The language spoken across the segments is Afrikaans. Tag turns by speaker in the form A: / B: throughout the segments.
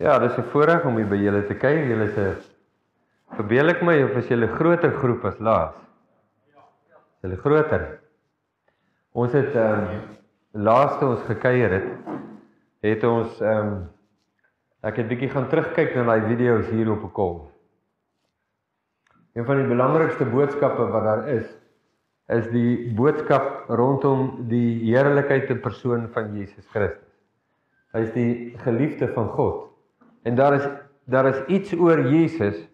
A: Ja, dis 'n voorreg om hier by julle te kuier. Julle is 'n verbeel ek my of is julle groter groep as laas? Ja. Julle groter. Ons het ehm um, laaste ons gekuier het, het ons ehm um, ek het bietjie gaan terugkyk na daai video's hier op 'n kol. Een van die belangrikste boodskappe wat daar is, is die boodskap rondom die heerlikheid en persoon van Jesus Christus. Hy is die geliefde van God. En daar is daar is iets oor Jesus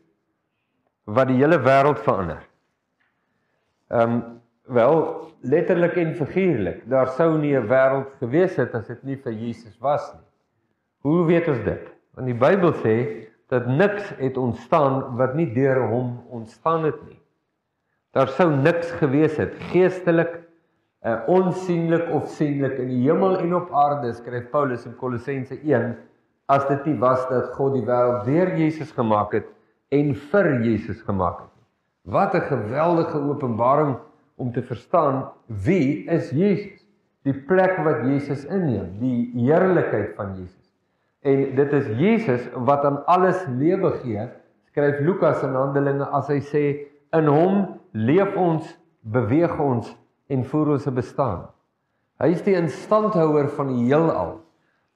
A: wat die hele wêreld verander. Ehm um, wel letterlik en figuurlik. Daar sou nie 'n wêreld gewees het as dit nie vir Jesus was nie. Hoe weet ons dit? Want die Bybel sê dat niks het ontstaan wat nie deur hom ontstaan het nie. Daar sou niks gewees het geestelik, uh, onsigbaar of sienlik in die hemel en op aarde, skryf Paulus in Kolossense 1 as dit nie was dat God die wêreld deur Jesus gemaak het en vir Jesus gemaak het. Wat 'n geweldige openbaring om te verstaan wie is Jesus? Die plek wat Jesus inneem, die heerlikheid van Jesus. En dit is Jesus wat aan alles lewe gee. Skryf Lukas in Handelinge as hy sê in hom leef ons, beweeg ons en voer ons se bestaan. Hy is die instandhouer van die heelal.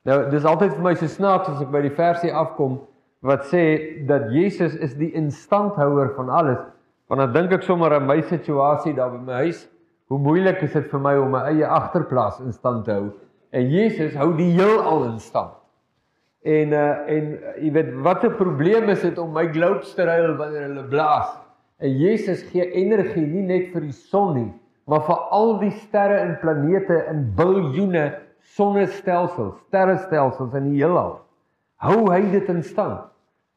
A: Nou dis altyd vir my so snaaks as ek by die versie afkom wat sê dat Jesus is die instandhouer van alles. Want dan dink ek sommer aan my situasie daar by my huis. Hoe moeilik is dit vir my om my eie agterplaas in stand te hou? En Jesus hou die heelal in stand. En uh en uh, jy weet watter probleem is dit om my globes te ruil wanneer hulle blaas? En Jesus gee energie nie net vir die son nie, maar vir al die sterre en planete in biljoene sonnestelsels, sterrestelsels in die heelal. Hou hy dit in stand?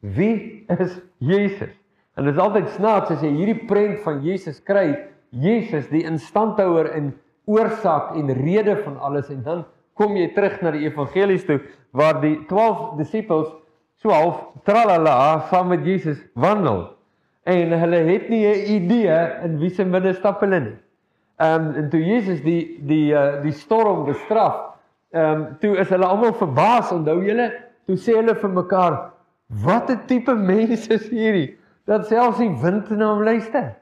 A: Wie is Jesus? En dit is altyd snaaks as jy hierdie prent van Jesus kry, Jesus die instandhouer en oorsaak en rede van alles en dan kom jy terug na die evangelies toe waar die 12 disippels so half tralala saam met Jesus wandel en hulle het nie 'n idee in wie se binne stap hulle nie. Ehm um, en toe Jesus die die uh, die storm bestraf, Ehm um, toe is hulle almal verbaas, onthou julle? Toe sê hulle vir mekaar, "Wat 'n tipe mense is hierdie dat selfs die wind na hom luister."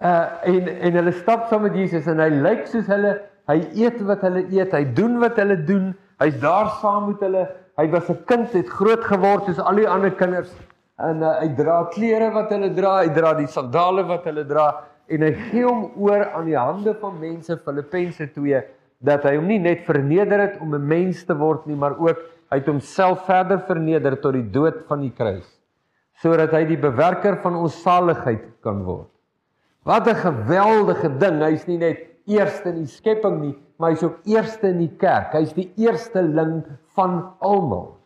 A: Uh en en hulle stap saam met Jesus en hy lyk soos hulle, hy eet wat hulle eet, hy doen wat hulle doen, hy's daar saam met hulle. Hy was 'n kind, het groot geword soos al die ander kinders en uh, hy dra klere wat hulle dra, hy dra die sandale wat hulle dra en hy gee hom oor aan die hande van mense Filippense 2 dat hy hom nie net verneder het om 'n mens te word nie, maar ook hy het homself verder verneder tot die dood van die kruis sodat hy die bewerker van ons saligheid kan word. Wat 'n geweldige ding. Hy's nie net eerste in die skepping nie, maar hy's ook eerste in die kerk. Hy's die eersteling van almal.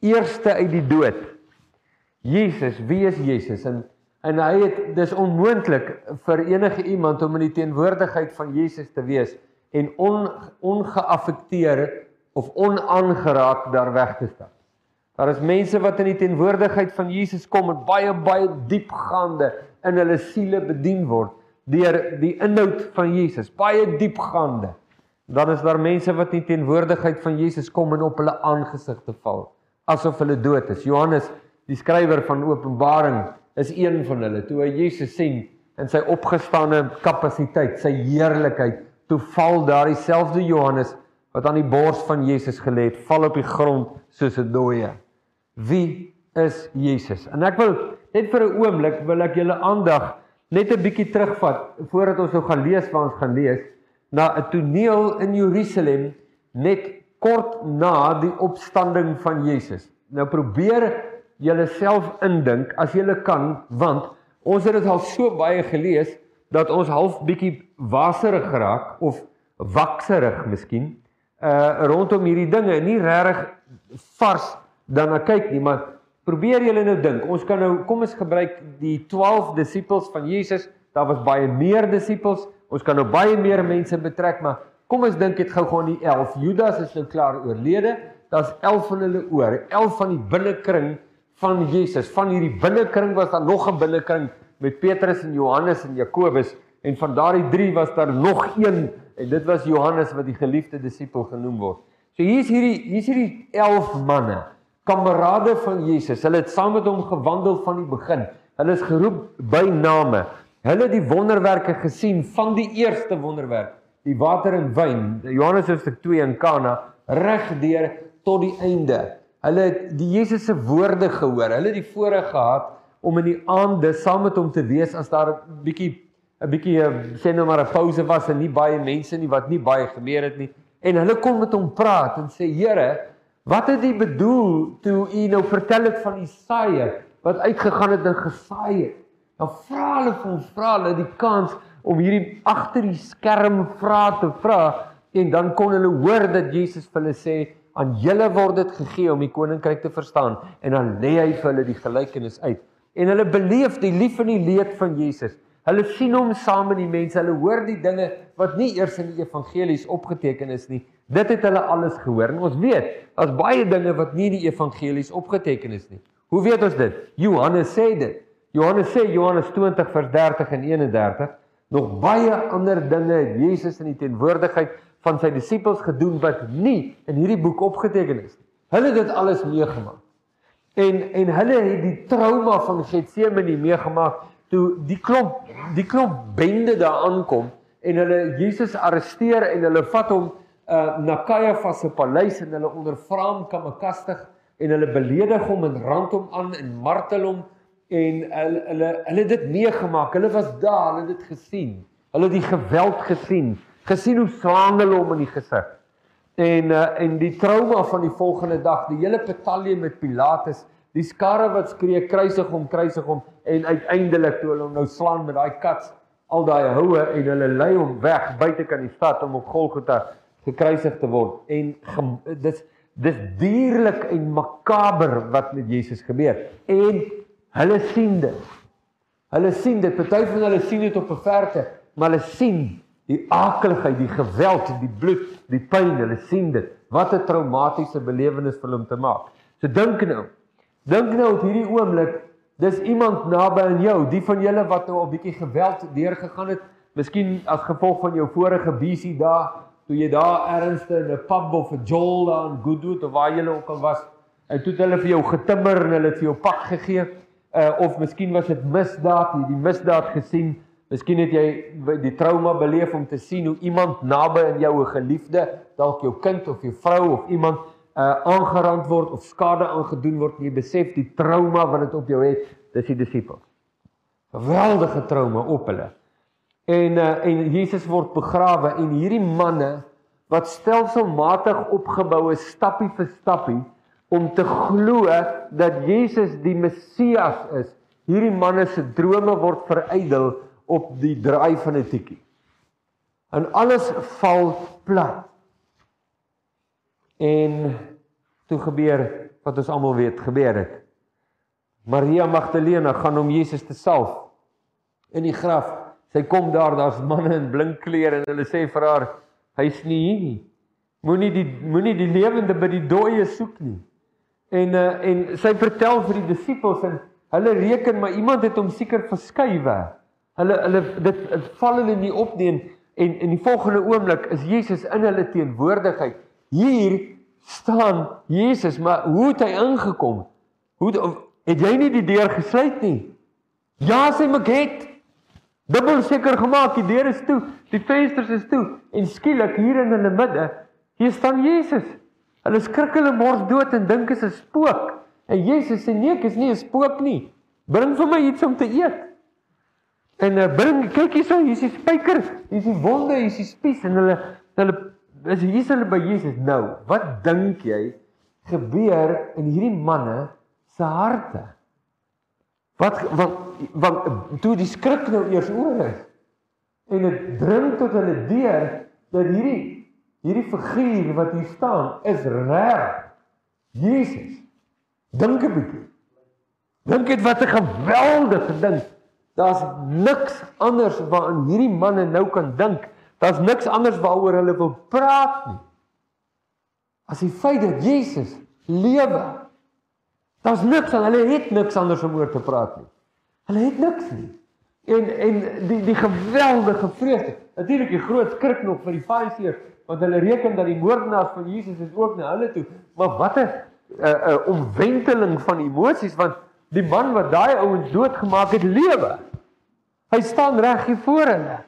A: Eerste uit die dood. Jesus, wie is Jesus? En en hy het dis onmoontlik vir enige iemand om in die teenwoordigheid van Jesus te wees en on, ongeaffekteer of onaangeraak daar weg te stap. Daar is mense wat in die teenwoordigheid van Jesus kom en baie baie diepgaande in hulle siele bedien word deur die inhoud van Jesus, baie diepgaande. Dan is daar mense wat in die teenwoordigheid van Jesus kom en op hulle aangesigte val asof hulle dood is. Johannes, die skrywer van Openbaring, is een van hulle. Toe hy Jesus sien in sy opgestane kapasiteit, sy heerlikheid, toe val daardie selfde Johannes wat aan die bors van Jesus gelê het, val op die grond soos 'n dooie. Wie is Jesus? En ek wil net vir 'n oomblik wil ek julle aandag net 'n bietjie terugvat voordat ons nou gaan lees wat ons gaan lees na 'n toneel in Jerusalem net kort na die opstanding van Jesus. Nou probeer julle self indink as julle kan want ons het dit al so baie gelees dat ons half bietjie waserig geraak of wakserig miskien uh rondom hierdie dinge. Nie regtig vars dan na kyk nie maar probeer julle nou dink. Ons kan nou kom ons gebruik die 12 disippels van Jesus. Daar was baie meer disippels. Ons kan nou baie meer mense betrek maar kom ons dink dit gou gou aan die 11 Judas is nou klaar oorlede. Daar's 11 van hulle oor. 11 van die binnekring van Jesus. Van hierdie binnekring was daar nog 'n binnekring met Petrus en Johannes en Jakobus en van daardie 3 was daar nog een en dit was Johannes wat die geliefde disipel genoem word. So hier's hierdie hier's hierdie 11 manne kamerade van Jesus. Hulle het saam met hom gewandel van die begin. Hulle is geroep by name. Hulle het die wonderwerke gesien van die eerste wonderwerk, die water en wyn, Johannes hoofstuk 2 in Kana, regdeur tot die einde. Hulle het die Jesus se woorde gehoor. Hulle het die voorreg gehad om in die aande saam met hom te wees as daar 'n bietjie 'n bietjie eh, sê nou maar 'n pouse was en nie baie mense nie wat nie baie gebeur het nie. En hulle kon met hom praat en sê Here, wat het U bedoel toe U nou vertel het van saaier wat uitgegaan het en gesaai het? Dan vra hulle vir ons vra hulle die kans om hierdie agter die skerm vrae te vra en dan kon hulle hoor dat Jesus vir hulle sê aan julle word dit gegee om die koninkryk te verstaan en dan lê hy vir hulle die gelykenis uit en hulle beleef die lief en die leed van Jesus. Hulle sien hom saam met die mense. Hulle hoor die dinge wat nie eers in die evangelies opgeteken is nie. Dit het hulle alles gehoor. En ons weet, daar's baie dinge wat nie in die evangelies opgeteken is nie. Hoe weet ons dit? Johannes sê dit. Johannes sê Johannes 20 vers 30 en 31 nog baie ander dinge het Jesus in die teenwoordigheid van sy disippels gedoen wat nie in hierdie boek opgeteken is nie. Hulle het dit alles meegemaak. En en hulle het die trauma van Getsemane meegemaak toe die klomp die klomp bende daar aankom en hulle Jesus arresteer en hulle vat hom uh, na Kajafas se paleis en hulle ondervra hom kamekastig en hulle beledig hom en rand hom aan en martel hom en hulle hulle hulle het dit meegemaak. Hulle was daar, hulle het dit gesien. Hulle het die geweld gesien, gesien hoe slaan hulle hom in die gesig. En uh, en die trauma van die volgende dag, die hele betalje met Pilatus Die skarre wat skree kruisig hom, kruisig hom en uiteindelik toe hulle hom nou slaan met daai kats al daai houe en hulle lei hom weg buite kan die stad om op Golgotha gekruisig te word. En dis dis dierlik en makaber wat met Jesus gebeur. En hulle sien dit. Hulle sien dit. Party van hulle sien dit op 'n verte, maar hulle sien die akeligheid, die geweld, die bloed, die pyn. Hulle sien dit. Wat 'n traumatiese belewenis vir hom te maak. So dink nou, Dink nou op hierdie oomblik, dis iemand naby aan jou, die van julle wat nou 'n bietjie geweld deurgegaan het, miskien as gevolg van jou vorige busy dae, toe jy daar ergens in 'n pub of 'n jol daar in Goodwood of waar jy ook al was, en toe het hulle vir jou getimmer en hulle het vir jou pak gegee, uh, of miskien was dit misdaad, jy die misdaad gesien, miskien het jy die trauma beleef om te sien hoe iemand naby aan jou 'n geliefde, dalk jou kind of jou vrou of iemand uh aangerand word of skade aangedoen word, jy besef die trauma wat dit op jou het, dis die disippels. Geweldige trauma op hulle. En uh en Jesus word begrawe en hierdie manne wat stelselmatig opgebou is stappie vir stappie om te glo dat Jesus die Messias is. Hierdie manne se drome word verydel op die draai van 'n tikkie. En alles val plat. En toe gebeur wat ons almal weet gebeur het. Maria Magdalena gaan om Jesus te salf in die graf. Sy kom daar, daar's manne in blink klere en hulle sê vir haar, hy's nie hier nie. Moenie die moenie die lewende by die dooie soek nie. En uh, en sy vertel vir die disippels en hulle reken maar iemand het hom seker verskuiwe. Hulle hulle dit, dit val hulle nie op nie en in die volgende oomblik is Jesus in hulle teenwoordigheid Hier staan Jesus, maar hoe het hy ingekom? Hoe het jy nie die deur gesluit nie? Ja, sê my get. Dubbel seker gemaak, die deur is toe, die vensters is toe en skielik hier in hulle midde, hier staan Jesus. Hulle skrik hulle mors dood en dink dit is 'n spook. En Jesus sê nee, ek is nie 'n spook nie. Bring vir my iets om te eet. En uh, bring kyk hierso, hier is die spyker, hier is die wonde, hier is die spies en hulle hulle is hier's hulle by Jesus nou. Wat dink jy gebeur in hierdie manne se harte? Wat wat wat toe die skrik nou eers oor is en dit dring tot hulle deur dat hierdie hierdie figuur wat hier staan is reg. Jesus. Dink 'n bietjie. Dink dit wat 'n geweldige ding. Daar's niks anders waaraan hierdie manne nou kan dink Daar's niks anders waaroor hulle wil praat nie. As die feit dat Jesus lewe. Daar's niks en hulle het niks anders om oor te praat nie. Hulle het niks nie. En en die die geweldige vreugde. Natuurlik die groot skrik nog vir die Fariseërs want hulle reken dat die moordenaars van Jesus is ook na hulle toe. Maar wat 'n 'n 'n omwenteling van emosies want die man wat daai ouens doodgemaak het lewe. Hy staan reg hier voor hulle.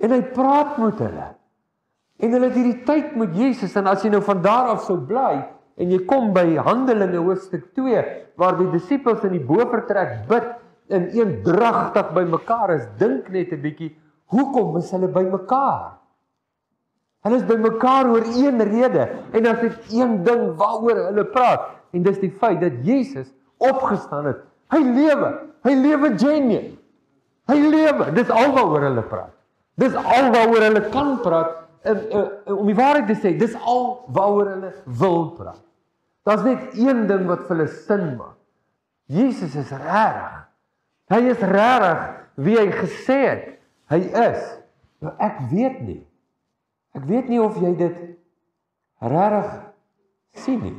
A: En hy praat met hulle. En hulle het hierdie tyd met Jesus en as jy nou van daar af sou bly en jy kom by Handelinge hoofstuk 2 waar die disippels in die bofortrek bid en eendragtig bymekaar is, dink net 'n bietjie, hoekom is hulle bymekaar? Hulle is bymekaar oor een rede en dit een ding waaroor hulle praat en dis die feit dat Jesus opgestaan het. Hy lewe. Hy lewe genuine. Hy lewe. Dis alwaaroor hulle praat. Dis alwaaroor hulle kan praat en, en, en om die waarheid te sê, dis al waaroor hulle wil praat. Daar's net een ding wat vir hulle sin maak. Jesus is regtig. Hy is regtig wie hy gesê het hy is. Nou ek weet nie Ek weet nie of jy dit regtig sien nie.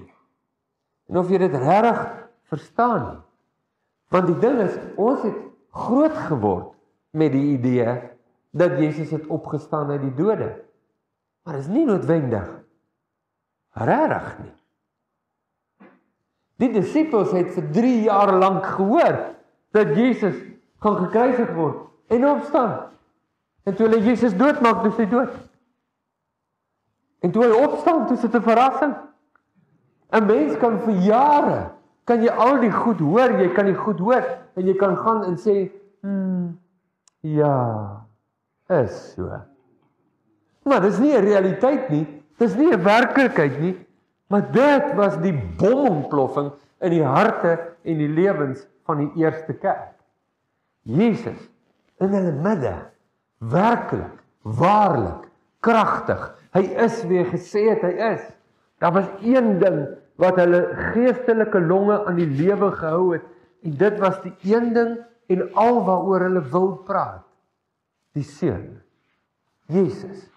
A: En of jy dit regtig verstaan nie. Want die ding is, ons het groot geword met die idee dat Jesus het opgestaan uit die dode. Maar dit is nie noodwendig regtig nie. Die disippels het vir 3 jaar lank gehoor dat Jesus gaan gekruisig word en opstaan. En toe hulle Jesus doodmaak, dis hy dood. En toe hy opstaan, toe sit 'n verrassing. 'n Mens kan vir jare kan jy al die goed hoor, jy kan die goed hoor en jy kan gaan en sê, "Hm, ja, is so." Maar dis nie 'n realiteit nie. Dis nie 'n werklikheid nie. Maar dit was die bomontploffing in die harte en die lewens van die eerste kerk. Jesus in hulle midde werklik, waarlik kragtig Hy is wie hy gesê het hy is. Daar was een ding wat hulle geestelike longe aan die lewe gehou het en dit was die een ding en alwaaroor hulle wil praat. Die seun. Jesus.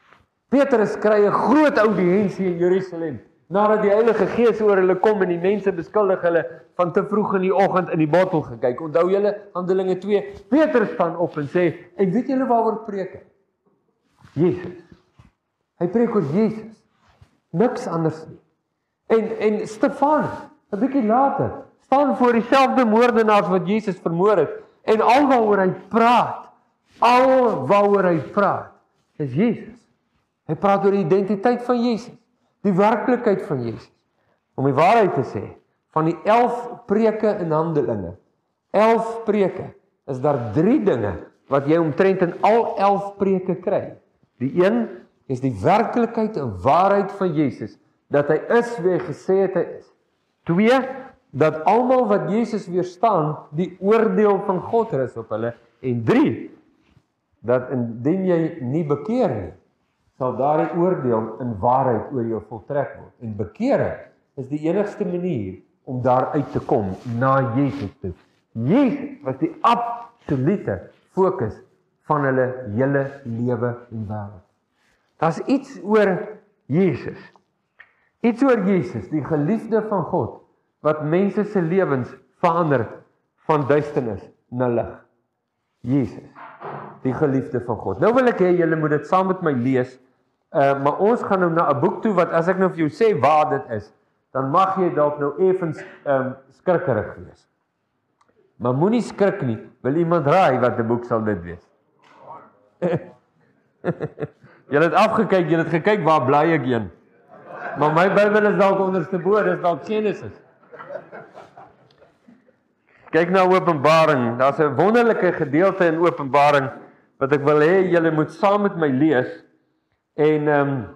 A: Petrus kry 'n groot audiensie in Jerusalem nadat die Heilige Gees oor hulle kom en die mense beskuldig hulle van te vroeg in die oggend in die bottel gekyk. Onthou julle Handelinge 2. Petrus staan op en sê: "En weet julle waaroor preek hy?" Jesus. Hy preek oor Jesus. Niks anders nie. En en Stefanus, 'n bietjie later, staan voor dieselfde moordenaars wat Jesus vermoor het en alwaaroor hy praat, alwaaroor hy praat, is Jesus. Hy praat oor die identiteit van Jesus, die werklikheid van Jesus. Om die waarheid te sê, van die 11 preke in Handelinge, 11 preke, is daar 3 dinge wat jy omtrent in al 11 preke kry. Die een is die werklikheid en waarheid van Jesus dat hy is wie hy gesê het hy is. 2 dat almal wat Jesus weerstaan, die oordeel van God rus op hulle en 3 dat indien jy nie bekeer nie, sal daardie oordeel in waarheid oor jou voltrek word. En bekering is die enigste manier om daar uit te kom na Jesus toe. Jesus was die absolute fokus van hulle hele lewe en wêreld. Daar's iets oor Jesus. Iets oor Jesus, die geliefde van God wat mense se lewens verander van duisternis na lig. Jesus, die geliefde van God. Nou wil ek hê julle moet dit saam met my lees. Uh maar ons gaan nou na 'n boek toe wat as ek nou vir jou sê waar dit is, dan mag jy dalk nou effens ehm um, skrikkerig wees. Maar moenie skrik nie. Wil iemand raai wat 'n boek sal dit wees? Julle het afgekyk, julle het gekyk waar bly ek heen. Maar my Bybel is dalk onderste bo, dis dalk Genesis. Kyk na Openbaring. Daar's 'n wonderlike gedeelte in Openbaring wat ek wil hê julle moet saam met my lees. En ehm um,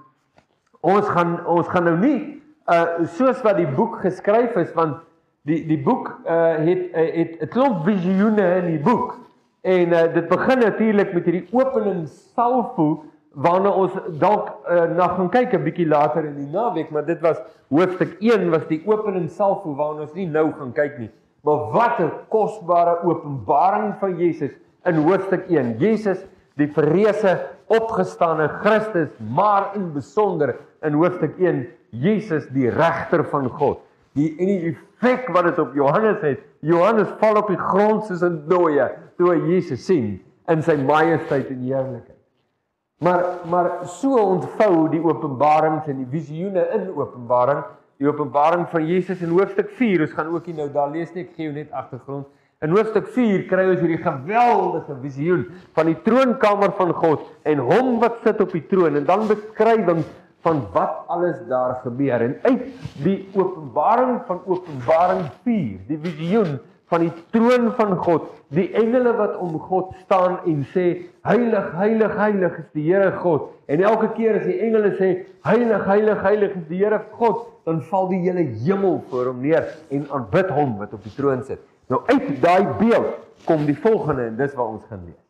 A: ons gaan ons gaan nou nie uh soos wat die boek geskryf is want die die boek uh het uh, het 'n klomp visioene in die boek. En uh, dit begin natuurlik met hierdie opening salvo waarna ons dalk uh, na gaan kyk 'n bietjie later in die naweek, maar dit was hoofstuk 1 was die opening self hoe waarna ons nie nou gaan kyk nie. Maar wat 'n kosbare openbaring van Jesus in hoofstuk 1. Jesus die verreëse opgestane Christus, maar in besonder in hoofstuk 1 Jesus die regter van God. Die en die effek wat dit op Johannes het. Johannes val op die grond soos 'n dooie toe hy Jesus sien in sy majesteit en heerlikheid. Maar maar so ontvou die openbarings en die visioene in Openbaring die openbaring van Jesus in hoofstuk 4. Ons gaan ook hier nou daar lees nie, ek gee jou net agtergrond. In hoofstuk 4 kry ons hierdie geweldige visioen van die troonkamer van God en hom wat sit op die troon en dan beskrywings van wat alles daar gebeur en uit die openbaring van Openbaring 4, die visioen van die troon van God, die engele wat om God staan en sê heilig, heilig, heilig is die Here God. En elke keer as die engele sê heilig, heilig, heilig is die Here God, dan val die hele hemel voor hom neer en aanbid hom wat op die troon sit. Nou uit daai beeld kom die volgende en dis wat ons gaan lees.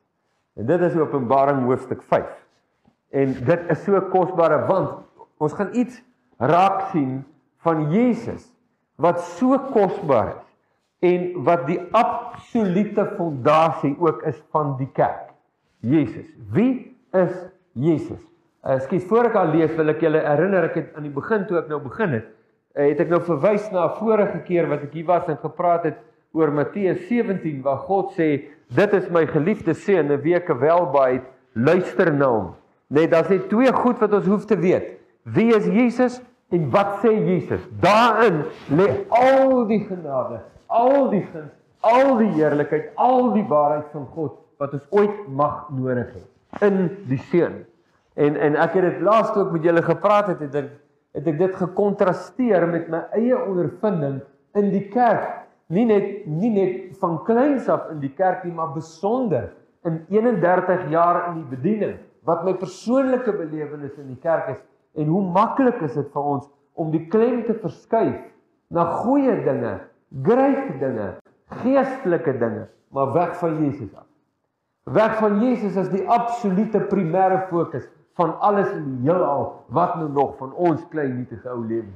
A: En dit is Openbaring hoofstuk 5. En dit is so kosbare want ons gaan iets raak sien van Jesus wat so kosbaar is en wat die absolute fondasie ook is van die kerk. Jesus. Wie is Jesus? Ekskuus, uh, voor ek al lees, wil ek julle herinner ek het aan die begin toe ek nou begin het, uh, het ek nou verwys na 'n vorige keer wat ek hier was en gepraat het oor Matteus 17 waar God sê, "Dit is my geliefde seun, 'n week welbaai, luister na hom." Net daar's net twee goed wat ons hoef te weet. Wie is Jesus en wat sê Jesus? Daarin lê al die genade al die guns, al die heerlikheid, al die waarheid van God wat ons ooit mag nodig hê in die seun. En en ek het dit laas ook met julle gepraat het, het ek het ek dit gekontrasteer met my eie ondervinding in die kerk. Nie net nie net van kleins af in die kerk nie, maar besonder in 31 jaar in die bediening wat my persoonlike belewenis in die kerk is en hoe maklik is dit vir ons om die klem te verskuif na goeie dinge great dinge, geestelike dinge, maar weg van Jesus af. Weg van Jesus is die absolute primêre fokus van alles in die heelal wat nou nog van ons klein nietige ou lewe.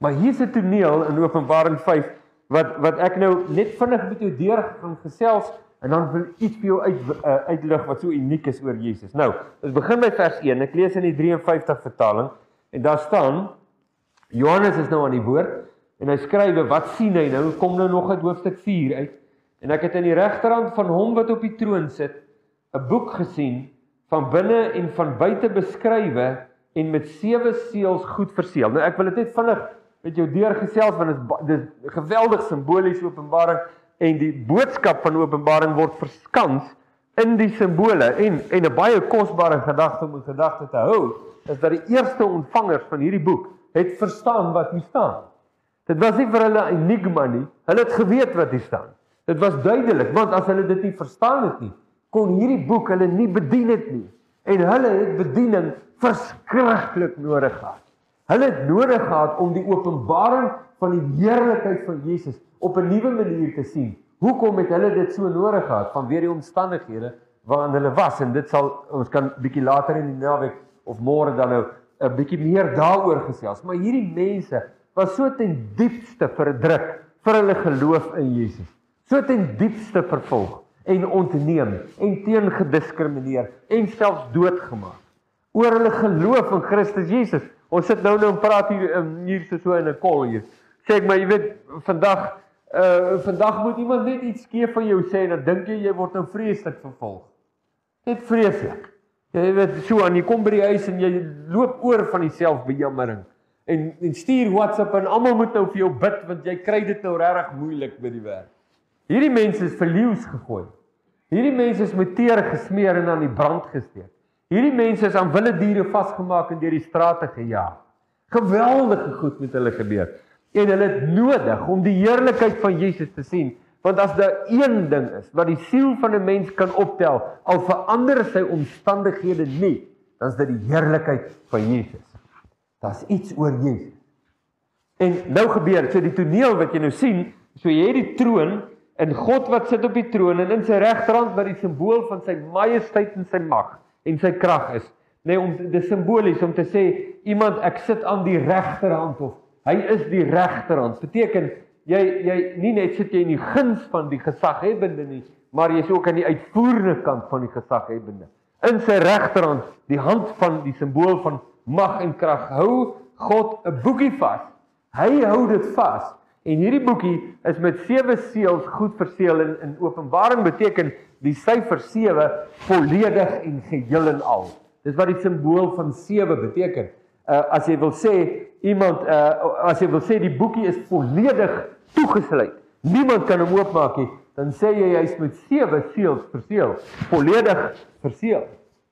A: Maar hier's 'n toneel in Openbaring 5 wat wat ek nou net vinnig met jou deur gaan gesels en dan wil iets vir jou uit uh, uitlig wat so uniek is oor Jesus. Nou, ons begin by vers 1. Ek lees in die 53 vertaling en daar staan Johannes is nou aan die woord En hy skrywe, wat sien hy nou? Kom nou nog uit hoofstuk 4 uit. En ek het aan die regterhand van hom wat op die troon sit, 'n boek gesien van binne en van buite beskrywe en met sewe seels goed verseël. Nou ek wil dit net vinnig met jou deurgesels want dit is dis geweldig simbolies Openbaring en die boodskap van Openbaring word verskans in die simbole en en 'n baie kosbare gedagte om in gedagte te hou is dat die eerste ontvangers van hierdie boek het verstaan wat hier staan. Dit was nie vir hulle 'n enigma nie. Hulle het geweet wat hier staan. Dit was duidelik, want as hulle dit nie verstaan het nie, kon hierdie boek hulle nie bedien het nie. En hulle het bediening verskriklik nodig gehad. Hulle het nodig gehad om die openbaring van die heerlikheid van Jesus op 'n nuwe manier te sien. Hoekom het hulle dit so nodig gehad vanweer die omstandighede waarin hulle was en dit sal ons kan bietjie later in die naweek of môre dan nou 'n bietjie meer daaroor gesels. Maar hierdie mense was so ten diepste verdruk vir hulle geloof in Jesus. So ten diepste vervolg en ontneem en teengediskrimineer en selfs doodgemaak oor hulle geloof in Christus Jesus. Ons sit nou nou en praat hier um, hier so in 'n kol hier. Sê ek maar jy weet vandag uh vandag moet iemand net iets skeef van jou sê en dan dink jy jy word nou vreeslik vervolg. Net vreeslik. Jy weet so aan jy kom by die huis en jy loop oor van die selfbejammering en en stuur WhatsApp en almal moet nou vir jou bid want jy kry dit nou regtig moeilik by die werk. Hierdie mense is verlieuws gegooi. Hierdie mense is met teer gesmeer en aan die brand gesteek. Hierdie mense is aan wilde diere vasgemaak en deur die strate gejaag. Geweldige goed met hulle gebeur. En hulle het nodig om die heerlikheid van Jesus te sien, want as daar een ding is wat die siel van 'n mens kan optel, al verander sy omstandighede nie, dan is dit die heerlikheid van Jesus. Daar's iets oor Jesus. En nou gebeur, so die toneel wat jy nou sien, so jy het die troon en God wat sit op die troon en in sy regterhand wat die simbool van sy majesteit en sy mag en sy krag is. Nee, om die simbolies om te sê iemand ek sit aan die regterhand of hy is die regterhand. Beteken jy jy nie net sit jy in die guns van die gesaghebbende nie, maar jy's ook aan die uitvoerende kant van die gesaghebbende. In sy regterhand, die hand van die simbool van mag en krag. Hou God 'n boekie vas. Hy hou dit vas. En hierdie boekie is met sewe seels goed verseël en in Openbaring beteken die syfer 7 volledig en geheel en al. Dis wat die simbool van 7 beteken.
B: uh, as jy wil sê iemand uh, as jy wil sê die boekie is volledig toegesluit. Niemand kan hom oopmaak nie. Dan sê jy hy's met sewe seels verseël, volledig verseël.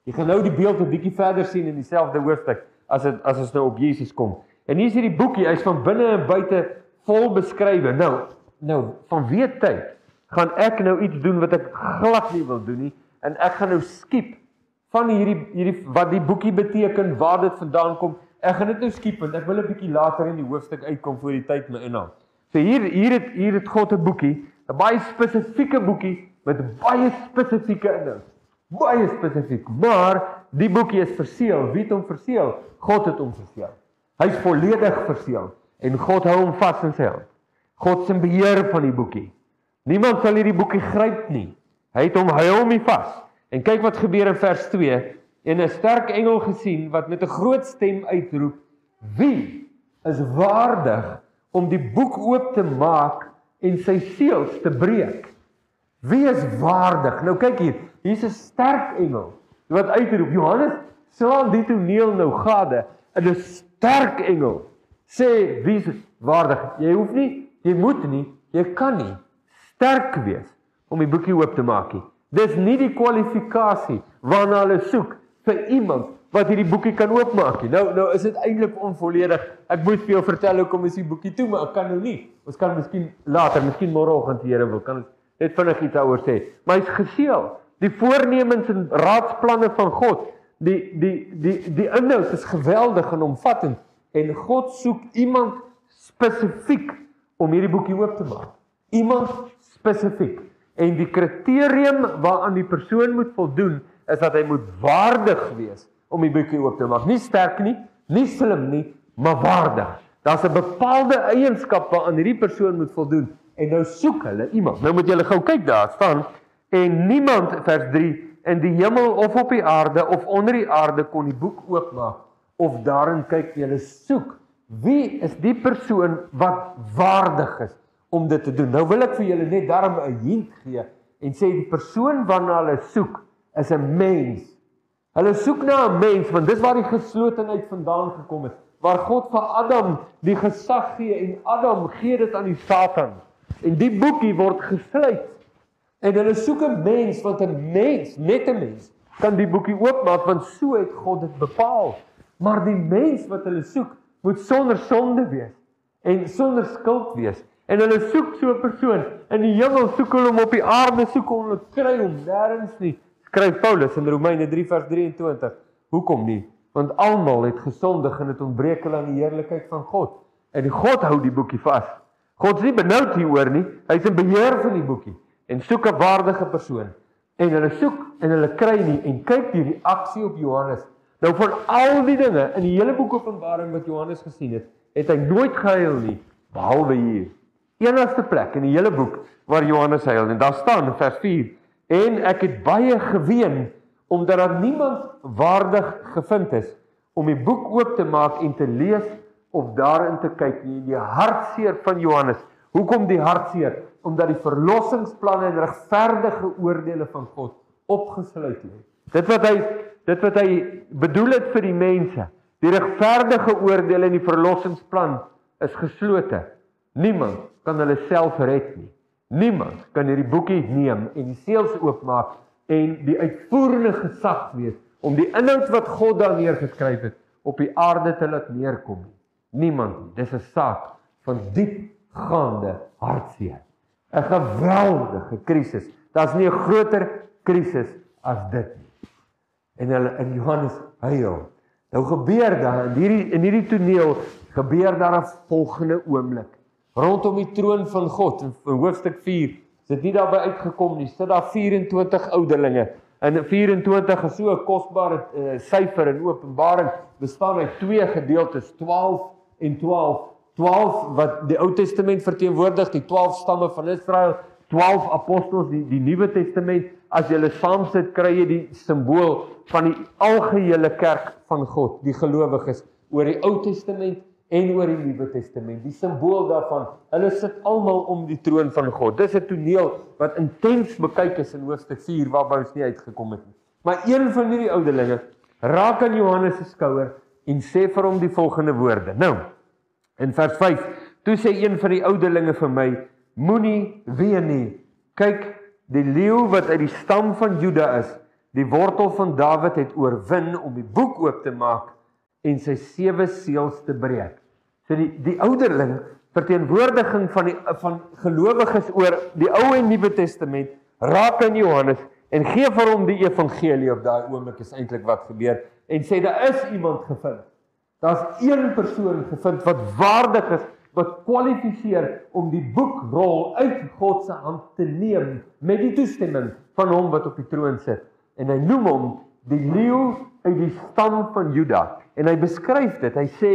B: Jy gaan nou die beeld 'n bietjie verder sien in dieselfde hoofstuk as dit as ons nou op Jesus kom. En hier is hierdie boekie, hy's van binne en buite vol beskrywe. Nou, nou van weet tyd gaan ek nou iets doen wat ek glad nie wil doen nie en ek gaan nou skiep van hierdie hierdie wat die boekie beteken, waar dit vandaan kom. Ek gaan dit nou skiep want ek wil 'n bietjie later in die hoofstuk uitkom voor die tyd my inhaal. So hier hier het hier het God 'n boekie, 'n baie spesifieke boekie met baie spesifieke inhoud. Baie spesifiek, maar die boekie is verseël. Wie het hom verseël? God het hom verseël. Hy's volledig verseël en God hou hom vas in sy hand. God se beheer van die boekie. Niemand sal hierdie boekie gryp nie. Hy het hom hy hom vas. En kyk wat gebeur in vers 2 en 'n sterk engel gesien wat met 'n groot stem uitroep: Wie is waardig om die boek oop te maak en sy seels te breek? Wie is waardig? Nou kyk hier, hier's 'n sterk engel wat uitroep. Johannes slaan die toneel nou gade. 'n Sterk engel sê wie is waardig? Jy hoef nie, jy moet nie, jy kan nie sterk wees om die boekie oop te maak nie. Dis nie die kwalifikasie waarna hulle soek vir iemand wat hierdie boekie kan oopmaak nie. Nou nou is dit eintlik onvolledig. Ek moet vir jou vertel hoekom is die boekie toe, maar ek kan nou nie. Ons kan miskien later, miskien môreoggend die Here wil kan ons net vinnig iets daaroor sê. Maar hy's geseël. Die voornemens en raadsplanne van God, die die die die inhoud is geweldig en omvattend en God soek iemand spesifiek om hierdie boekie oop te maak. Iemand spesifiek. En die kriterium waaraan die persoon moet voldoen is dat hy moet waardig wees om die boekie oop te maak. Nie sterk nie, nie slim nie, maar waardig. Daar's 'n bepaalde eienskap waaraan hierdie persoon moet voldoen en nou soek hulle iemand. Nou moet julle gou kyk daar staan en niemand vers 3 in die hemel of op die aarde of onder die aarde kon die boek oopmaak of daarin kyk julle soek wie is die persoon wat waardig is om dit te doen. Nou wil ek vir julle net daarom 'n hint gee en sê die persoon waarna hulle soek is 'n mens. Hulle soek na 'n mens want dis waar die geslotenheid vandaan gekom het. Waar God vir Adam die gesag gee en Adam gee dit aan die Satan. En die boekie word gesluit. En hulle soek 'n mens wat 'n mens, net 'n mens, kan die boekie oopmaak want so het God dit bepaal. Maar die mens wat hulle soek, moet sonder sonde wees en sonder skuld wees. En hulle soek so 'n persoon. In die hemel soek hulle hom op die aarde soek hulle kry hom nêrens nie. Skryf Paulus in Romeine 3 vers 23. Hoekom nie? Want almal het gesondig en het ontbreek hulle aan die heerlikheid van God. En God hou die boekie vas. God is nie benoud hieroor nie. Hy's in beheer van die boekie en soek 'n waardige persoon. En hulle soek en hulle kry nie en kyk die reaksie op Johannes. Nou van al die dinge in die hele boek Openbaring wat Johannes gesien het, het hy nooit gehuil nie behalwe hier enigste plek in die hele boek waar Johannes huil en daar staan in vers 4 en ek het baie geween omdat daar niemand waardig gevind is om die boek oop te maak en te lees of daarin te kyk nie die hartseer van Johannes hoekom die hartseer omdat die verlossingsplanne en regverdige oordeele van God opgesluit lê dit wat hy dit wat hy bedoel het vir die mense die regverdige oordeele en die verlossingsplan is geslote niemand kan hulle self red nie. Niemand kan hierdie boekie neem en die seels oopmaak en die uitvoerende gesag wees om die inhoud wat God daar neergeskryf het op die aarde te laat neerkom nie. Niemand nie. Dis 'n saak van diepgaande hartseer. 'n Geweldige krisis. Daar's nie 'n groter krisis as dit nie. En hulle in Johannes huil. Nou gebeur daar in hierdie in hierdie toneel gebeur daar 'n volgende oomblik rondom die troon van God in, in hoofstuk 4 is dit nie daarby uitgekom nie sit daar 24 ouderlinge en 24 is so 'n kosbare uh, syfer in Openbaring bestaan uit twee gedeeltes 12 en 12 12 wat die Ou Testament verteenwoordig die 12 stamme van Israel 12 apostels die die Nuwe Testament as jy hulle saamsit kry jy die simbool van die algehele kerk van God die gelowiges oor die Ou Testament en oor die Nuwe Testament. Die simbool daarvan, hulle sit almal om die troon van God. Dis 'n toneel wat intens bekyk is in hoofstuk 4 waarby ons nie uitgekom het nie. Maar een van hierdie ouderlinge raak aan Johannes se skouer en sê vir hom die volgende woorde. Nou, in vers 5, toe sê een van die ouderlinge vir my, moenie ween nie. Kyk, die leeu wat uit die stam van Juda is, die wortel van Dawid het oorwin om die boek oop te maak en sy sewe seels te breek. So die die ouderling verteenwoordiging van die van gelowiges oor die Ou en Nuwe Testament raak in Johannes en gee vir hom die evangelie op daai oomblik is eintlik wat gebeur en sê daar is iemand gevind. Daar's een persoon gevind wat waardig is wat kwalifiseer om die boekrol uit God se hand te neem met die toestemming van hom wat op die troon sit. En hy noem hom die leeu uit die stam van Juda. En hy beskryf dit. Hy sê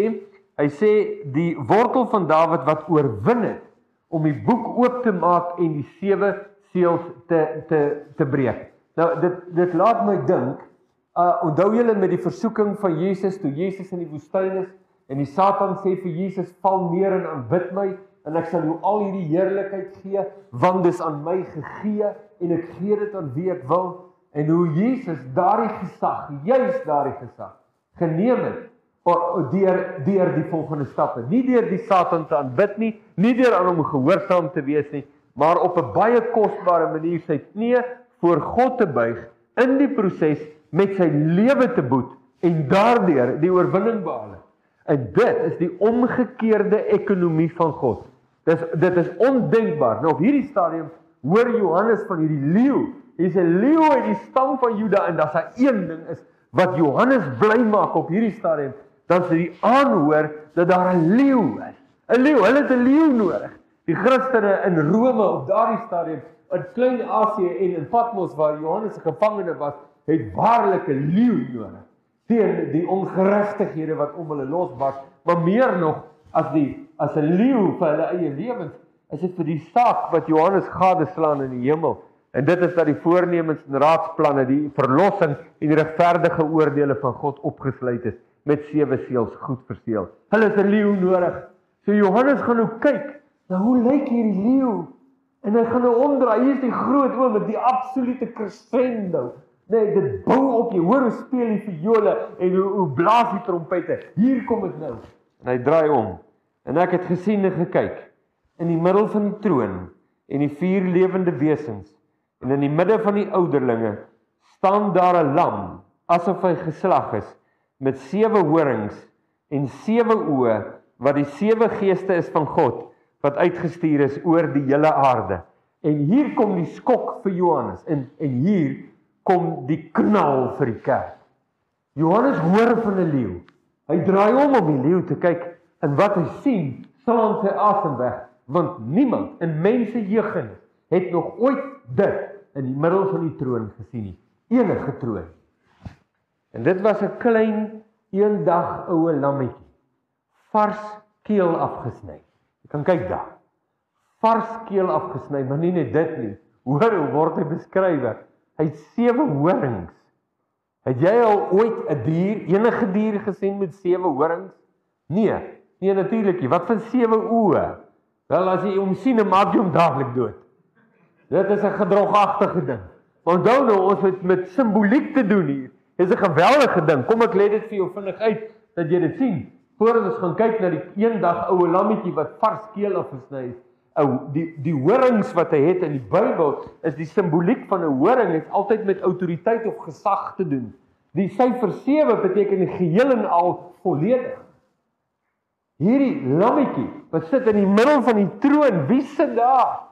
B: hy sê die wortel van Dawid wat oorwin het om die boek oop te maak en die sewe seels te te te breek. Nou dit dit laat my dink uh onthou julle met die versoeking van Jesus toe Jesus in die woestyn is en die Satan sê vir Jesus val neer en aanbid my en ek sal jou al hierdie heerlikheid gee want dis aan my gegee en ek gee dit aan wie ek wil en hoe Jesus daardie gesag, juis daardie gesag geneem het deur deur die volgende stappe. Nie deur die Satan te aanbid nie, nie deur aan hom gehoorsaam te wees nie, maar op 'n baie kosbare manier sy knie voor God te buig in die proses met sy lewe te boet en daardeur die oorwinning behaal. En dit is die omgekeerde ekonomie van God. Dis dit is ondenkbaar. Nou op hierdie stadium hoor Johannes van hierdie leeu Hier's 'n leeu uit die stam van Juda en daar's 'n een ding is wat Johannes bly maak op hierdie stadium, dan sy aanhoor dat daar 'n leeu is. 'n Leeu, hulle het 'n leeu nodig. Die Christene in Rome op daardie stadium, in Klein-Asië en in Patmos waar Johannes 'n gevangene was, het waarlik 'n leeu nodig teen die ongeregtighede wat om hulle losbars, maar meer nog as die as 'n leeu vir hulle eie lewens, is dit vir die saak wat Johannes gadeslaan in die hemel En dit is dat die voornemens en raadsplanne, die verlossing en die regverdige oordeele van God opgesluit is met sewe seels goed verseël. Hulle het 'n leeu nodig. So Johannes gaan nou kyk, nou hoe lyk hierdie leeu? En hy gaan nou omdraai. Hier is die groot oomblik, die absolute crescendo. Nee, dit bou op jy hoor hoe speel die viole en hoe hoe blaas die trompette. Hier kom dit nou. En hy draai om. En ek het gesien en gekyk in die middel van die troon en die vier lewende wesens En in die midde van die ouderlinge staan daar 'n lam asof hy geslag is met sewe horings en sewe oë wat die sewe geeste is van God wat uitgestuur is oor die hele aarde. En hier kom die skok vir Johannes en en hier kom die knal vir die kerk. Johannes hoor van 'n leeu. Hy draai om om die leeu te kyk en wat hy sien, slaan sy asem weg want niemand in mense jeugens het nog ooit dit in die middel van die troon gesien nie. Enige troon. En dit was 'n klein eendag oue lammetjie. Vars keel afgesny. Jy kan kyk daar. Vars keel afgesny, maar nie net dit nie. Hoor hoe word hy beskryf? Hy het sewe horings. Het jy al ooit 'n dier, enige dier gesien met sewe horings? Nee, nee natuurlik nie. Wat van sewe oë? Wel as jy hom sien, maak jy hom dadelik dood. Dit is 'n gedrogagtige ding. Onthou nou ons het met simboliek te doen hier. Dit is 'n geweldige ding. Kom ek lê dit vir jou vinnig uit dat jy dit sien. Voordat ons gaan kyk na die eendag oue lammetjie wat vars keel afgesny is. Ou die die horings wat hy het in die Bybel is die simboliek van 'n horing het altyd met autoriteit of gesag te doen. Die syfer 7 beteken die geheel en al volledig. Hierdie lammetjie wat sit in die middel van die troon, wie sit daar?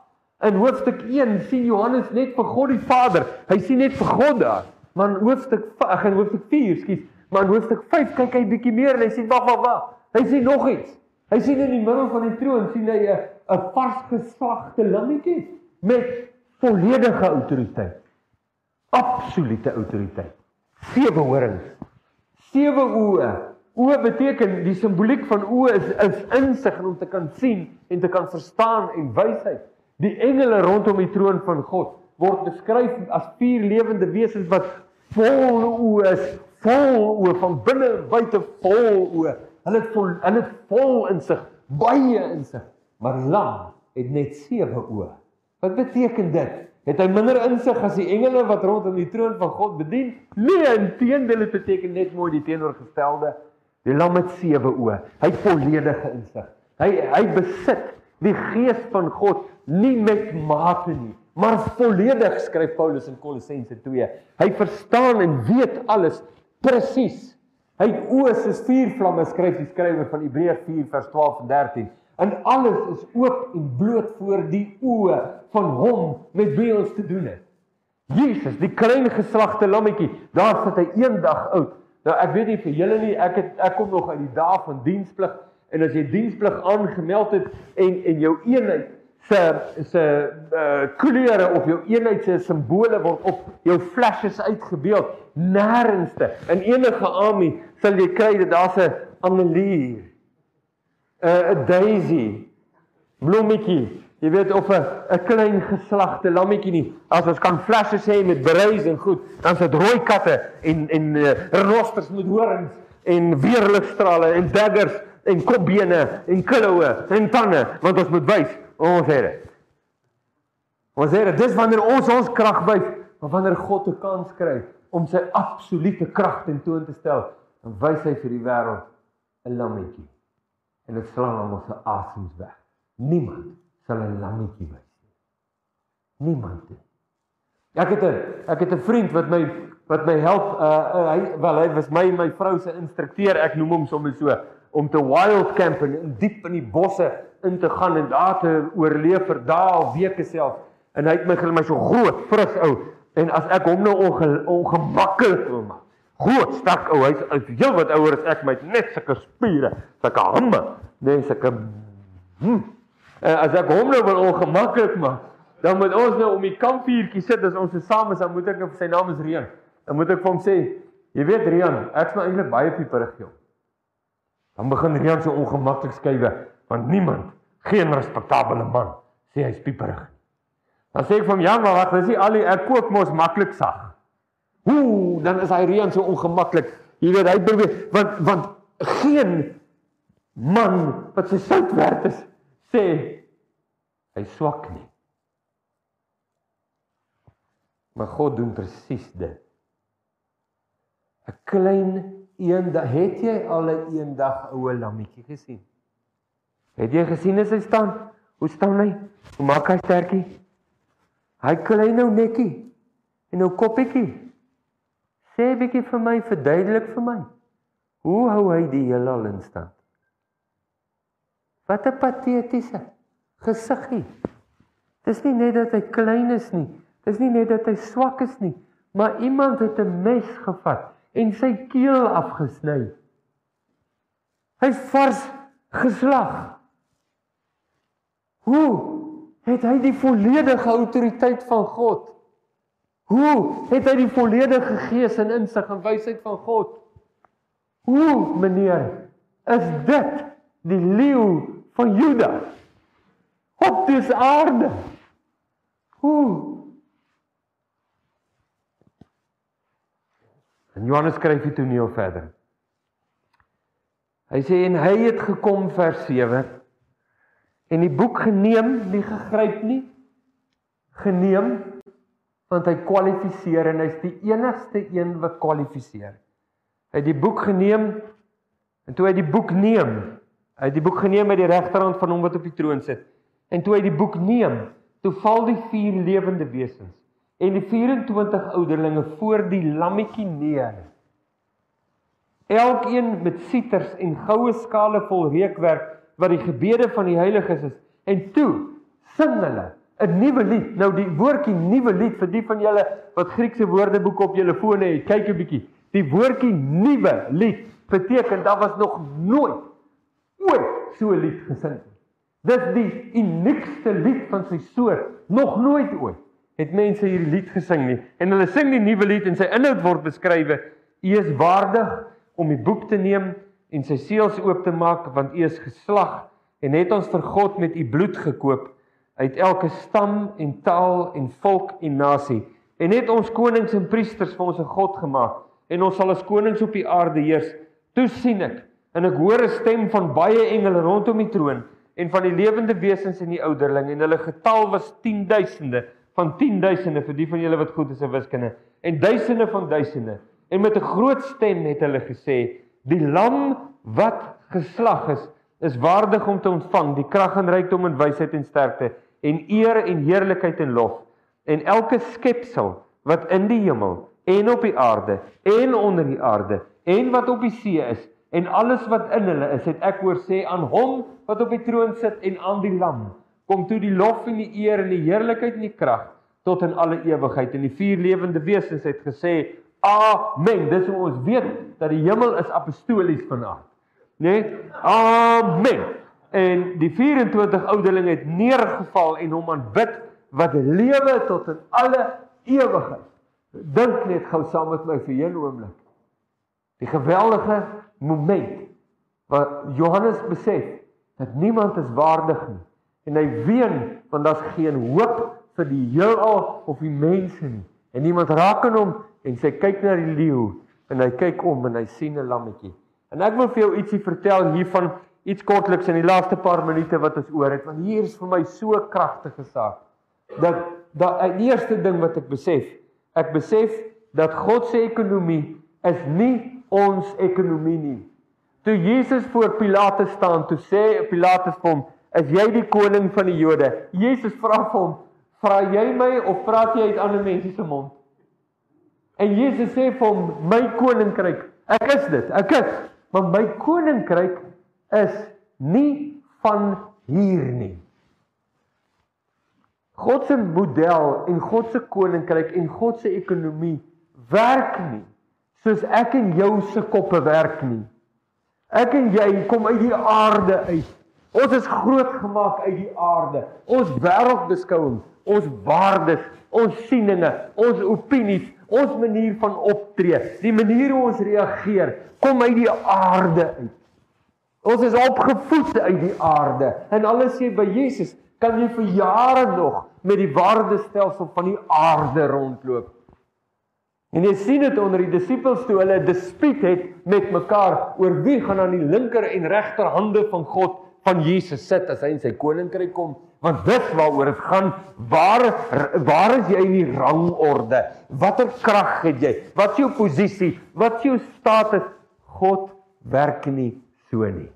B: In hoofstuk 1 sien Johannes net vir God die Vader. Hy sien net vir God daar. Maar in hoofstuk ag in hoofstuk 4, skus, maar in hoofstuk 5 kyk hy bietjie meer en hy sien wag wag wag. Hy sien nog iets. Hy sien in die middel van die troon sien hy 'n 'n vars geslagte lammetjie met volledige autoriteit. Absolute autoriteit. Sewe horings. Sewe oë. Oë beteken die simboliek van oë is is insig om te kan sien en te kan verstaan en wysheid. Die engele rondom die troon van God word beskryf as vier lewende wesens wat vol oë is, vol oë van binne en buite vol oë. Hulle het vol hulle het vol insig, baie insig, maar lam het net sewe oë. Wat beteken dit? Het hy minder insig as die engele wat rondom die troon van God bedien? Nee, inteendeel dit beteken net mooi die teenoorgestelde. Die lam het sewe oë. Hy het volledige insig. Hy hy besit die gees van God nie met mate nie, maar volledig skryf Paulus in Kolossense 2. Hy verstaan en weet alles presies. Hy het oë soos vuur vlamme skryf die skrywer van Hebreërs 4 vers 12 en 13. En alles is oop en bloot voor die oë van hom met wie ons te doen het. Jesus, die klein geslagte lammetjie, daar sit hy eendag oud. Nou ek weet nie vir julle nie, ek het ek kom nog uit die dae van diensplig en as jy diensplig aangemeld het en en jou eenheid se se uh kleure of jou eenheid se simbole word op jou flashes uitgebeeld nêrensste in enige army sal jy kry dat daar's 'n Annelier 'n daisy blommetjie Jy weet of 'n 'n klein geslagte lammetjie nie. As ons kan flashes hê met bereis en goed, dan sit rooi katte en en uh, renosters met horings en weerligstrale en daggers en kopbene en kloue en tande, want ons moet wys ons het dit. Ons het dit. Dis wanneer ons ons krag wys, maar wanneer God 'n kans kry om sy absolute krag tentoon te stel, dan wys hy vir die wêreld 'n lammetjie. En dit slaan almal se asems weg. Niemand sal 'n lammetjie wees nie. Niemand nie. Ek het 'n ek het 'n vriend wat my wat my help uh, uh hy wel hy was my my vrou se instrukteur ek noem hom sommer so om te wild camp en diep in die bosse in te gaan en daar te oorleef vir dae of weke self en hy het my gele my so groot fris ou en as ek hom nou onge, ongemaklik wil maak groot sterk ou hy's heel wat ouer as ek my net sulke spiere sulke hande nee sulke hm, En as ek hom nou wil ongemaklik maak, dan moet ons nou om die kampvuurtjie sit as ons saam is, dan moet ek nou vir sy naam is Rian. Dan moet ek vir hom sê, jy weet Rian, ek's nou eintlik baie pieperig jou. Dan begin Rian so ongemaklik skuwe, want niemand, geen respekteerbare man, sê hy's pieperig. Dan sê ek vir hom, ja, maar wag, dis nie al die ek kook mos maklik sag. Ooh, dan is hy Rian so ongemaklik. Jy weet hy probeer want want geen man wat sy sout werd is sê hy swak nie. Maar God doen presies dit. 'n Klein eendag, het jy al 'n eendag oue lammetjie gesien? Het jy gesien as hy staan? Hoe staan hy? Hoe maak hy sterkie? Hy klein nou netjie en nou koppietjie. Sê bietjie vir my, verduidelik vir my. Hoe hou hy die heelal in stand? Wat 'n patetiese gesiggie. Dis nie net dat hy klein is nie. Dis nie net dat hy swak is nie, maar iemand het 'n mes gevat en sy keel afgesny. Hy's vars geslag. Hoe het hy die volledige autoriteit van God? Hoe het hy die volledige gees en insig en wysheid van God? Hoe, meneer, is dit die leeu van Juda op dis aarde. Hoe? En Johannes skryf dit toneel verder. Hy sê en hy het gekom vers 7 en die boek geneem, nie gegryp nie, geneem want hy kwalifiseer en hy's die enigste een wat kwalifiseer. Hy het die boek geneem en toe hy die boek neem, Hy het die boek geneem met die regterhand van hom wat op die troon sit. En toe hy die boek neem, toe val die vier lewende wesens en die 24 ouderlinge voor die lammetjie neer. Elkeen met sieters en goue skale vol reukwerk wat die gebede van die heiliges is. En toe sing hulle 'n nuwe lied. Nou die woordjie nuwe lied vir die van julle wat Griekse woordeboeke op julle fone het, kyk 'n bietjie. Die woordjie nuwe lied beteken daar was nog nooit ooit so 'n lied gesing nie. Dis die uniekste lied van sy soort. Nog nooit ooit het mense hierdie lied gesing nie. En hulle sing die nuwe lied en sy inhoud word beskrywe: U is waardig om die boek te neem en sy seels oop te maak want u is geslag en het ons vir God met u bloed gekoop uit elke stam en taal en volk en nasie. En het ons konings en priesters vir ons 'n God gemaak en ons sal as konings op die aarde heers. Toe sien ek En ek hoor 'n stem van baie engele rondom die troon en van die lewende wesens en die ouderling. En hulle getal was 10000de van 10000de vir die van julle wat goed is in wiskunde. En duisende van duisende. En met 'n groot stem het hulle gesê Die lam wat geslag is, is waardig om te ontvang die krag en rykdom en wysheid en sterkte en eer en heerlikheid en lof. En elke skepsel wat in die hemel en op die aarde en onder die aarde en wat op die see is en alles wat in hulle is, het ek hoor sê aan hom wat op die troon sit en aan die lam kom toe die lof en die eer en die heerlikheid en die krag tot in alle ewigheid en die vier lewende wesens het gesê amen dis hoe ons weet dat die hemel is apostolies vanaand nê nee? amen en die 24 ouderlinge het neergeval en hom aanbid wat lewe tot in alle ewigheid dink net gou saam met my vir 'n oomblik die geweldige moment wat Johannes besef dat niemand is waardig nie en hy ween want daar's geen hoop vir die heelal of die mense nie. En iemand raak aan hom en sê kyk na die leeu en hy kyk om en hy sien 'n lammetjie. En ek wil vir jou ietsie vertel hiervan iets kortliks in die laaste paar minute wat ons oor het want hier is vir my so kragtige saak. Dat dat die eerste ding wat ek besef, ek besef dat God se ekonomie is nie ons ekonomie nie. Toe Jesus voor Pilatus staan, toe sê Pilatus vir hom, Is jy die koning van die Jode? Jesus vra vir hom, "Vra jy my of praat jy uit ander mense se mond?" En Jesus sê vir hom, "My koninkryk, ek is dit. Ek is, maar my koninkryk is nie van hier nie." God se model en God se koninkryk en God se ekonomie werk nie soos ek en jou se koppe werk nie. Ek en jy kom uit die aarde uit. Ons is groot gemaak uit die aarde. Ons wêreldbeskouing, ons waardes, ons sieninge, ons opinies, ons manier van optree, die manier hoe ons reageer, kom uit die aarde uit. Ons is opgevoed uit die aarde. En alles sê by Jesus, kan jy vir jare nog met die waardestelsel van die aarde rondloop. En jy sien dit onder die disippels toe hulle 'n dispuut het met mekaar oor wie gaan aan die linker en regterhande van God van Jesus sit as hy in sy koninkryk kom want dit waaroor dit gaan. Waar waar is jy in die rangorde? Watter krag het jy? Wat is jou posisie? Wat is jou status? God werk nie so nie.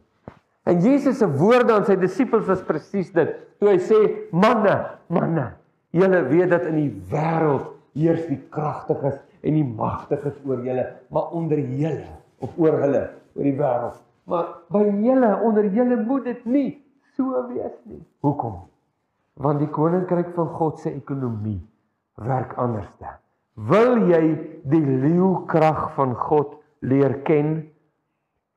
B: En Jesus se woorde aan sy disippels was presies dit. Toe hy sê manne manne julle weet dat in die wêreld heers die kragtiges en die magtiges oor julle maar onder julle of oor hulle oor die wêreld. Maar by julle onder julle moet dit nie so wees nie. Hoekom? Want die koninkryk van God se ekonomie werk anderste. Wil jy die leeukrag van God leer ken?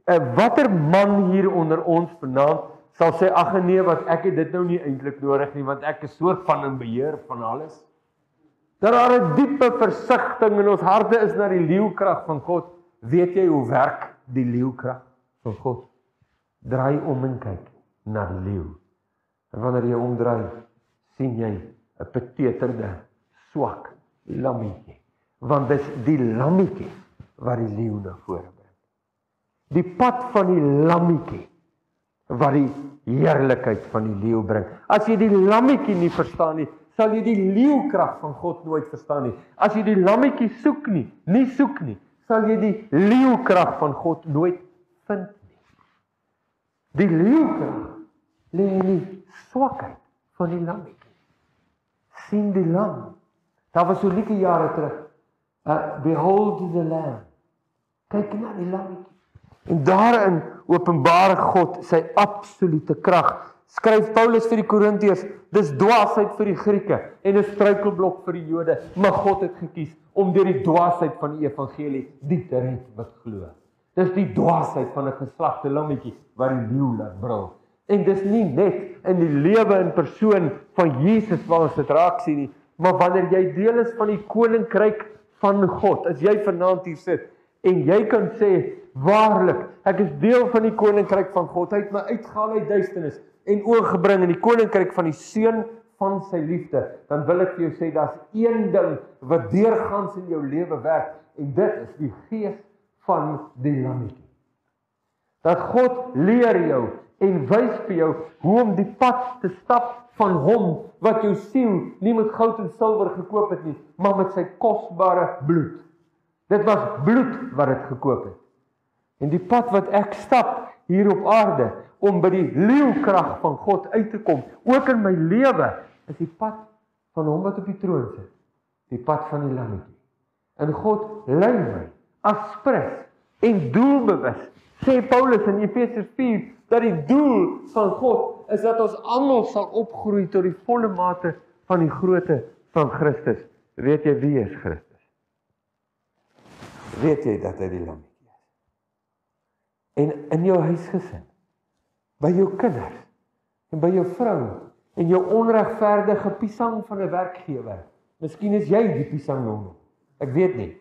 B: 'n Watter man hier onder ons vanaand sal sê ag nee wat ek het dit nou nie eintlik nodig nie want ek is soort van in beheer van alles. Dat daar 'n diepe versigtiging in ons harte is na die leeukrag van God. Weet jy hoe werk die leeukrag? van God. Draai om en kyk na die leeu. En wanneer jy omdraai, sien jy 'n beteterde, swak lammetjie. Want dis die lammetjie wat die leeu na vore bring. Die pad van die lammetjie wat die heerlikheid van die leeu bring. As jy die lammetjie nie verstaan nie, sal jy die leeukrag van God nooit verstaan nie. As jy die lammetjie soek nie, nie soek nie, sal jy die leeukrag van God nooit vind nie. Die leeukrag lê in die swakheid van die lammetjie. Sien die lam. Daar was so lieke jare terug. Uh, behold the lamb. Kyk na die lammetjie. En daarin openbaar God sy absolute krag. Skryf Paulus vir die Korintiërs, dis dwaasheid vir die Grieke en 'n struikelblok vir die Jode, maar God het gekies om deur die dwaasheid van die evangelie die te red wat glo. Dis die dwaasheid van 'n geslagte lammetjie wat die leeu laat brul. En dis nie net in die lewe en persoon van Jesus waar ons dit raak sien nie, maar wanneer jy deel is van die koninkryk van God. As jy vanaand hier sit en jy kan sê waarlik, ek is deel van die koninkryk van God. Hy het my uitgehaal uit duisternis en oorgebring in die koninkryk van die seun van sy liefde. Dan wil ek vir jou sê daar's een ding wat deurgangs in jou lewe werk en dit is die gees van die lammetjie. Dat God leer jou en wys vir jou hoe om die pad te stap van hom wat jou siel nie met goud en silwer gekoop het nie, maar met sy kosbare bloed. Dit was bloed wat dit gekoop het. En die pad wat ek stap hier op aarde om by die leeukrag van God uit te kom, ook in my lewe, is die pad van hom wat op die troon sit. Die pad van die lammetjie. En God lei my as sprits en doelbewus. Sê Paulus in Efesiërs 4 dat die doel van God is dat ons almal sal opgroei tot die volle mate van die grootte van Christus. Weet jy wie is Christus? Weet jy dat hy die lammetjie is? En in jou huisgesin, by jou kinders en by jou vrou en jou onregverdige pisang van 'n werkgewer. Miskien is jy die pisang nou. Ek weet nie.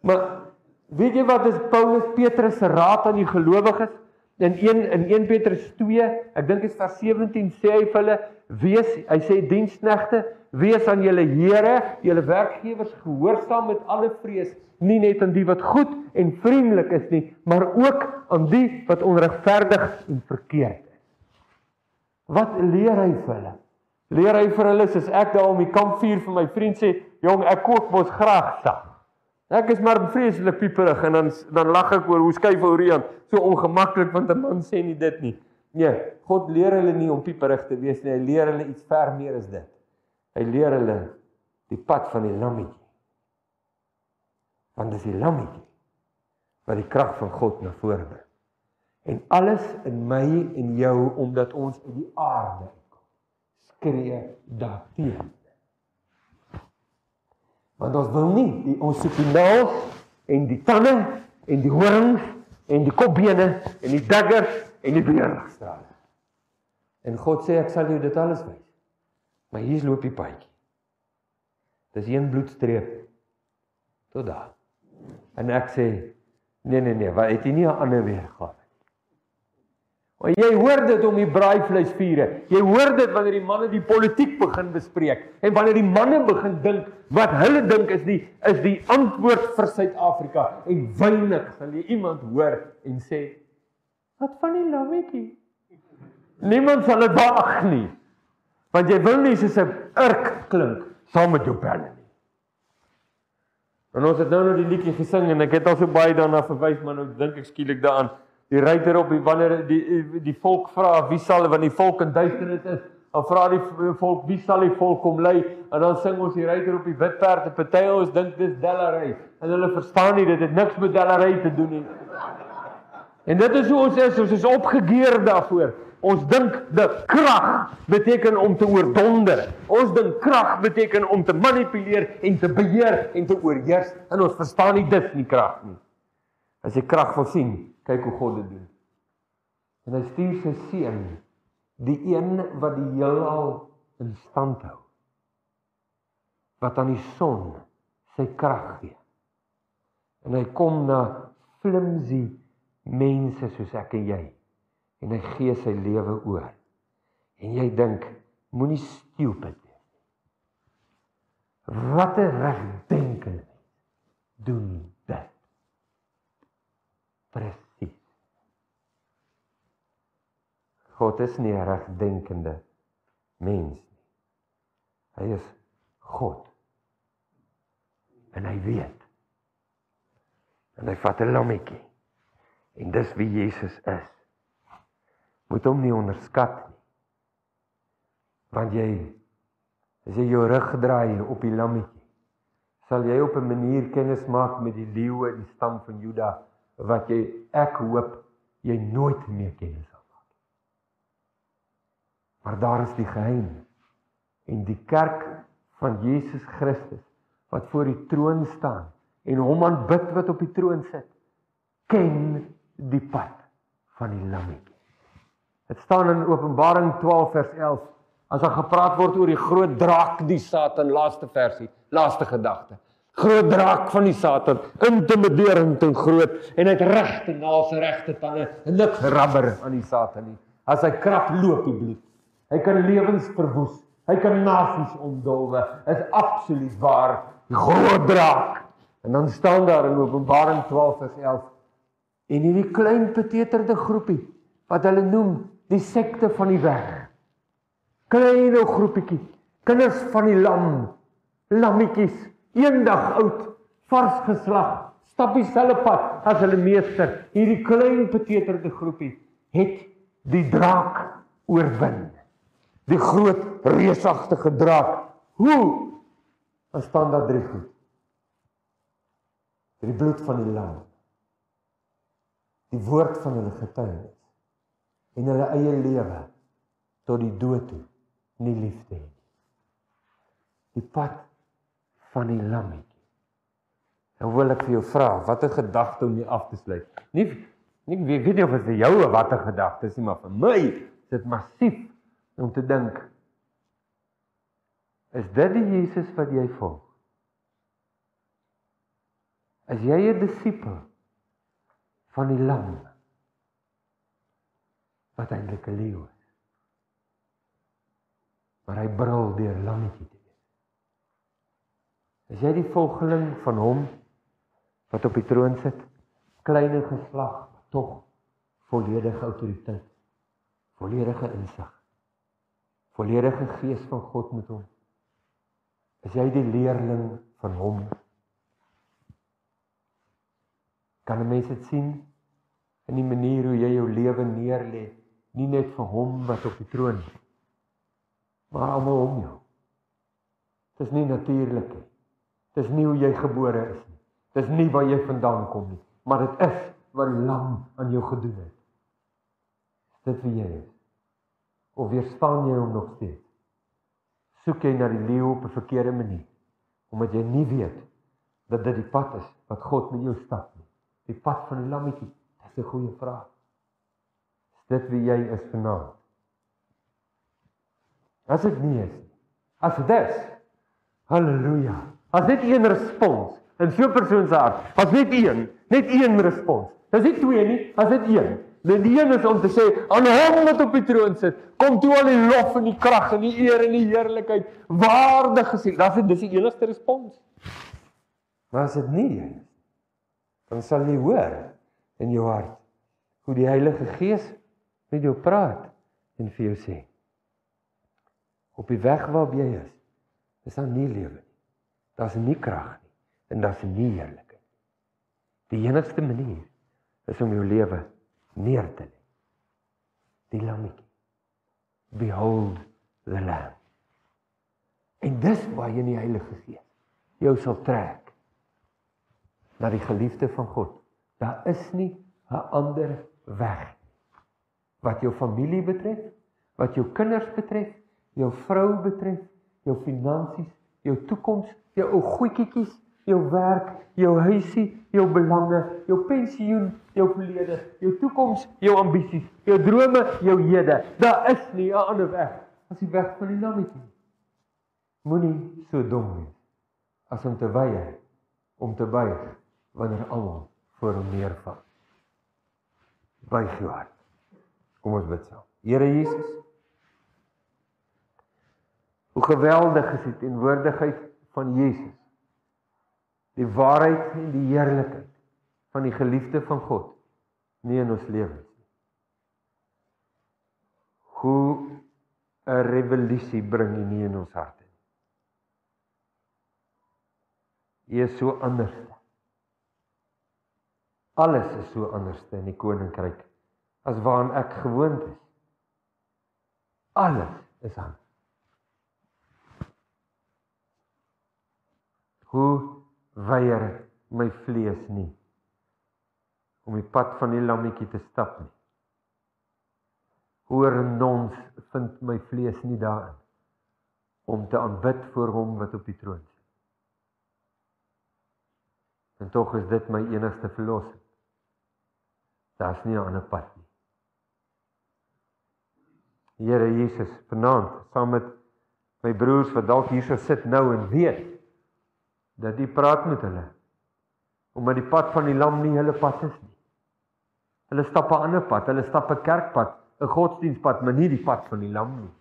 B: Maar weet jy wat is Paulus Petrus se raad aan die gelowiges? In 1 in 1 Petrus 2, ek dink dit is vers 17 sê hy vir hulle: "Wees, hy sê diensknegte, wees aan julle Here, julle werkgewers gehoorsaam met alle vrees, nie net aan die wat goed en vriendelik is nie, maar ook aan die wat onregverdig en verkeerd is." Wat leer hy vir hulle? Leer hy vir hulle soos ek daar om die kampvuur vir my vriend sê, "Jong, ek kook mos graag sag." Ek is maar vreeslik pieperig en dan dan lag ek oor hoe skuif Orion so ongemaklik want 'n man sê nie dit nie. Nee, God leer hulle nie om pieperig te wees nie. Hy leer hulle iets ver meer as dit. Hy leer hulle die pad van die lammetjie. Want dis die lammetjie wat die krag van God na vore bring. En alles in my en jou omdat ons uit die aarde uitkom. Skree daarteen. Want ons wil nie die ons soek die naels en die tande en die horings en die kopbene en die daggers en die beerligstrale. En God sê ek sal jou dit alles wys. Maar hier loop die paadjie. Dis een bloedstreep tot daar. En ek sê nee nee nee, wat het jy nie 'n ander weer gehad? Maar jy hoor dit om die braaivleisvure. Jy hoor dit wanneer die manne die politiek begin bespreek en wanneer die manne begin dink wat hulle dink is die is die antwoord vir Suid-Afrika en weinig sal jy iemand hoor en sê wat van die lammetjie? Niemand sal dit waag nie. Want jy wil nie soos 'n urk klink saam met jou pelle nie. En ons het nou nog die liedjie gesing en ek het al so baie daarna verwys maar nou dink ek skielik daaraan die ryter op die wanneer die die volk vra wie sal want die volk in duisternis is dan vra die volk wie sal die volk kom lei en dan sing ons die ryter op die wit perd en party ons dink dis dellery en hulle verstaan nie dit het niks met dellery te doen nie. En dit is hoe ons is ons is opgegeer daarvoor. Ons dink dat krag beteken om te oordonder. Ons dink krag beteken om te manipuleer en te beheer en te oorheers en ons verstaan nie dis nie krag nie. As jy krag wil sien Kyk hoe God dit doen. En hy stuur sy seun, die een wat die heelal in stand hou. Wat aan die son sy krag gee. En hy kom na flimsy mense soos ek en jy en hy gee sy lewe oor. En jy dink, moenie stupid wees nie. Wat 'n regdenke doen dit. Presies. God is nie 'n regdenkende mens nie. Hy is God. En hy weet. En hy vat 'n lammetjie. En dis wie Jesus is. Moet hom nie onderskat nie. Want jy as jy jou rug draai op die lammetjie, sal jy op 'n manier kennis maak met die leeu in die stam van Juda wat jy ek hoop jy nooit meer kennis Maar daar is die geheim. En die kerk van Jesus Christus wat voor die troon staan en hom aanbid wat op die troon sit, ken die pad van die lammetjie. Dit staan in Openbaring 12 vers 11 as daar gepraat word oor die groot draak die Satan laaste versie, laaste gedagte. Groot draak van die Satan, intimiderend en groot en hy het regte naels regte tande en niks rabber aan die Satan nie. As hy krap loop die bloed. Hy kan lewens verwoes. Hy kan nasies ontdolwe. Is absoluut waar. Die groot draak. En dan staan daar in Openbaring 12 vers 11 en hierdie klein peteterde groepie wat hulle noem die sekte van die weg. Klein ou groepietjie, kinders van die lam, lammetjies, eendag oud, vars geslag, stap dieselfde pad as hulle meester. Hierdie klein beteterde groepie het die draak oorwin. Die groot reusagtige draak. Hoe? Dan staan daar drie goed. Die bloed van die lam. Die woord van hulle getuienis en hulle eie lewe tot die dood toe nie liefde het. Die pad van die lammetjie. Nou wil ek vir jou vra, watter gedagte om hier af te sluit? Nie nie weet, nie of dit jou 'n watter gedagte is nie, maar vir my is dit massief om te dink. Is dit die Jesus wat jy volg? As jy 'n disipel van die lam wat eintlik 'n leeu is. Maar hy brul deur lammetjie te wees. Is jy die volgeling van hom wat op die troon sit, klein en geslag, tog volledige autoriteit, volledige insig, volledige gees van God met hom. Is jy die leerling van hom? Kan 'n mens dit sien in die manier hoe jy jou lewe neerlê, nie net vir hom wat op die troon is, maar almal om jou. Dit is nie natuurlik nie. Dit is nie hoe jy gebore is nie. Dis nie waar jy vandaan kom nie, maar dit is wat lam aan jou gedoen het. Dit wie jy is. Of weerstaan jy hom nog steeds? Soek jy na die leeu op 'n verkeerde manier omdat jy nie weet dat dit die pad is wat God met jou stap nie. Die pad van die lammetjie. Dis 'n goeie vraag. Is dit wie jy is vanaand? As dit nie is nie. As dit is. Halleluja. As dit een respons in so 'n persoon se hart. As net een, net een respons. Dis nie twee nie, as dit een. Dit die een is om te sê aan hom wat op die troon sit, kom toe al die lof en die krag en die eer en die heerlikheid waardig gesien. Das is dis die enigste respons. Maar as dit nie is, dan sal jy hoor in jou hart hoe die Heilige Gees met jou praat en vir jou sê op die weg waarop jy is, is daar nie lewe nie. Daar's nie krag nie en daar's nie heerlikheid. Die enigste manier is om jou lewe neer te lê. Die lammetjie. Behold the lamb. En dis waar jy in die Heilige Gees jou sal trek na die geliefde van God. Daar is nie 'n ander weg wat jou familie betref, wat jou kinders betref, jou vrou betref, jou finansies, jou toekoms, jou ou goedjies, jou werk, jou huisie, jou belange, jou pensioen, jou verlede, jou toekoms, jou ambisies, jou drome, jou hede. Daar is nie 'n ander weg as die weg van die lammetjie. Moenie so dom wees as om te weier om te buig wanneer almal voor hom neerval. Buig jou hart. Kom ons bid saam. Here Jesus. Hoe geweldig is die teenwoordigheid van Jesus die waarheid en die heerlikheid van die geliefde van God nie in ons lewens nie. Hoe 'n revolusie bring hy nie in ons harte nie. Hy is so anders. Alles is so anders in die koninkryk as waaraan ek gewoond is. Alles is anders. Hoe weier my vlees nie om die pad van die lammetjie te stap nie. Hoor nons vind my vlees nie daarin om te aanbid voor hom wat op die troon sit. En tog is dit my enigste verlossing. Daar's nie 'n ander pad nie. Here Jesus, vanaand saam met my broers wat dalk hierso sit nou en weet dat U praat met hulle. Omdat die pad van die lam nie hulle pad is nie. Hulle stap 'n ander pad, hulle stap 'n kerkpad, 'n godsdienstpad, maar nie die pad van die lam nie.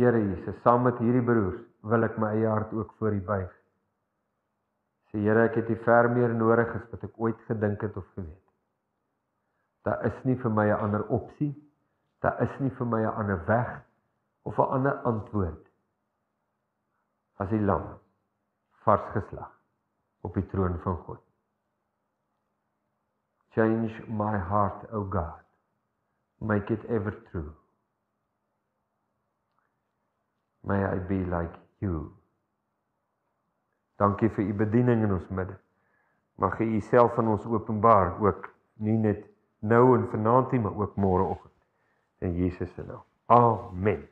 B: Here Jesus, saam met hierdie broers wil ek my eie hart ook voor U buig. Sê Here, ek het U ver meer nodig as wat ek ooit gedink het of geweet. Daar is nie vir my 'n ander opsie. Daar is nie vir my 'n ander weg of 'n ander antwoord as die lam vars geslag
A: op die troon van God. Change my heart, O God. Make it ever true. May I be like you. Dankie vir u bediening in ons midde. Mag u uself aan ons openbaar ook nie net nou en vanaand nie, maar ook môreoggend. In Jesus se naam. Amen.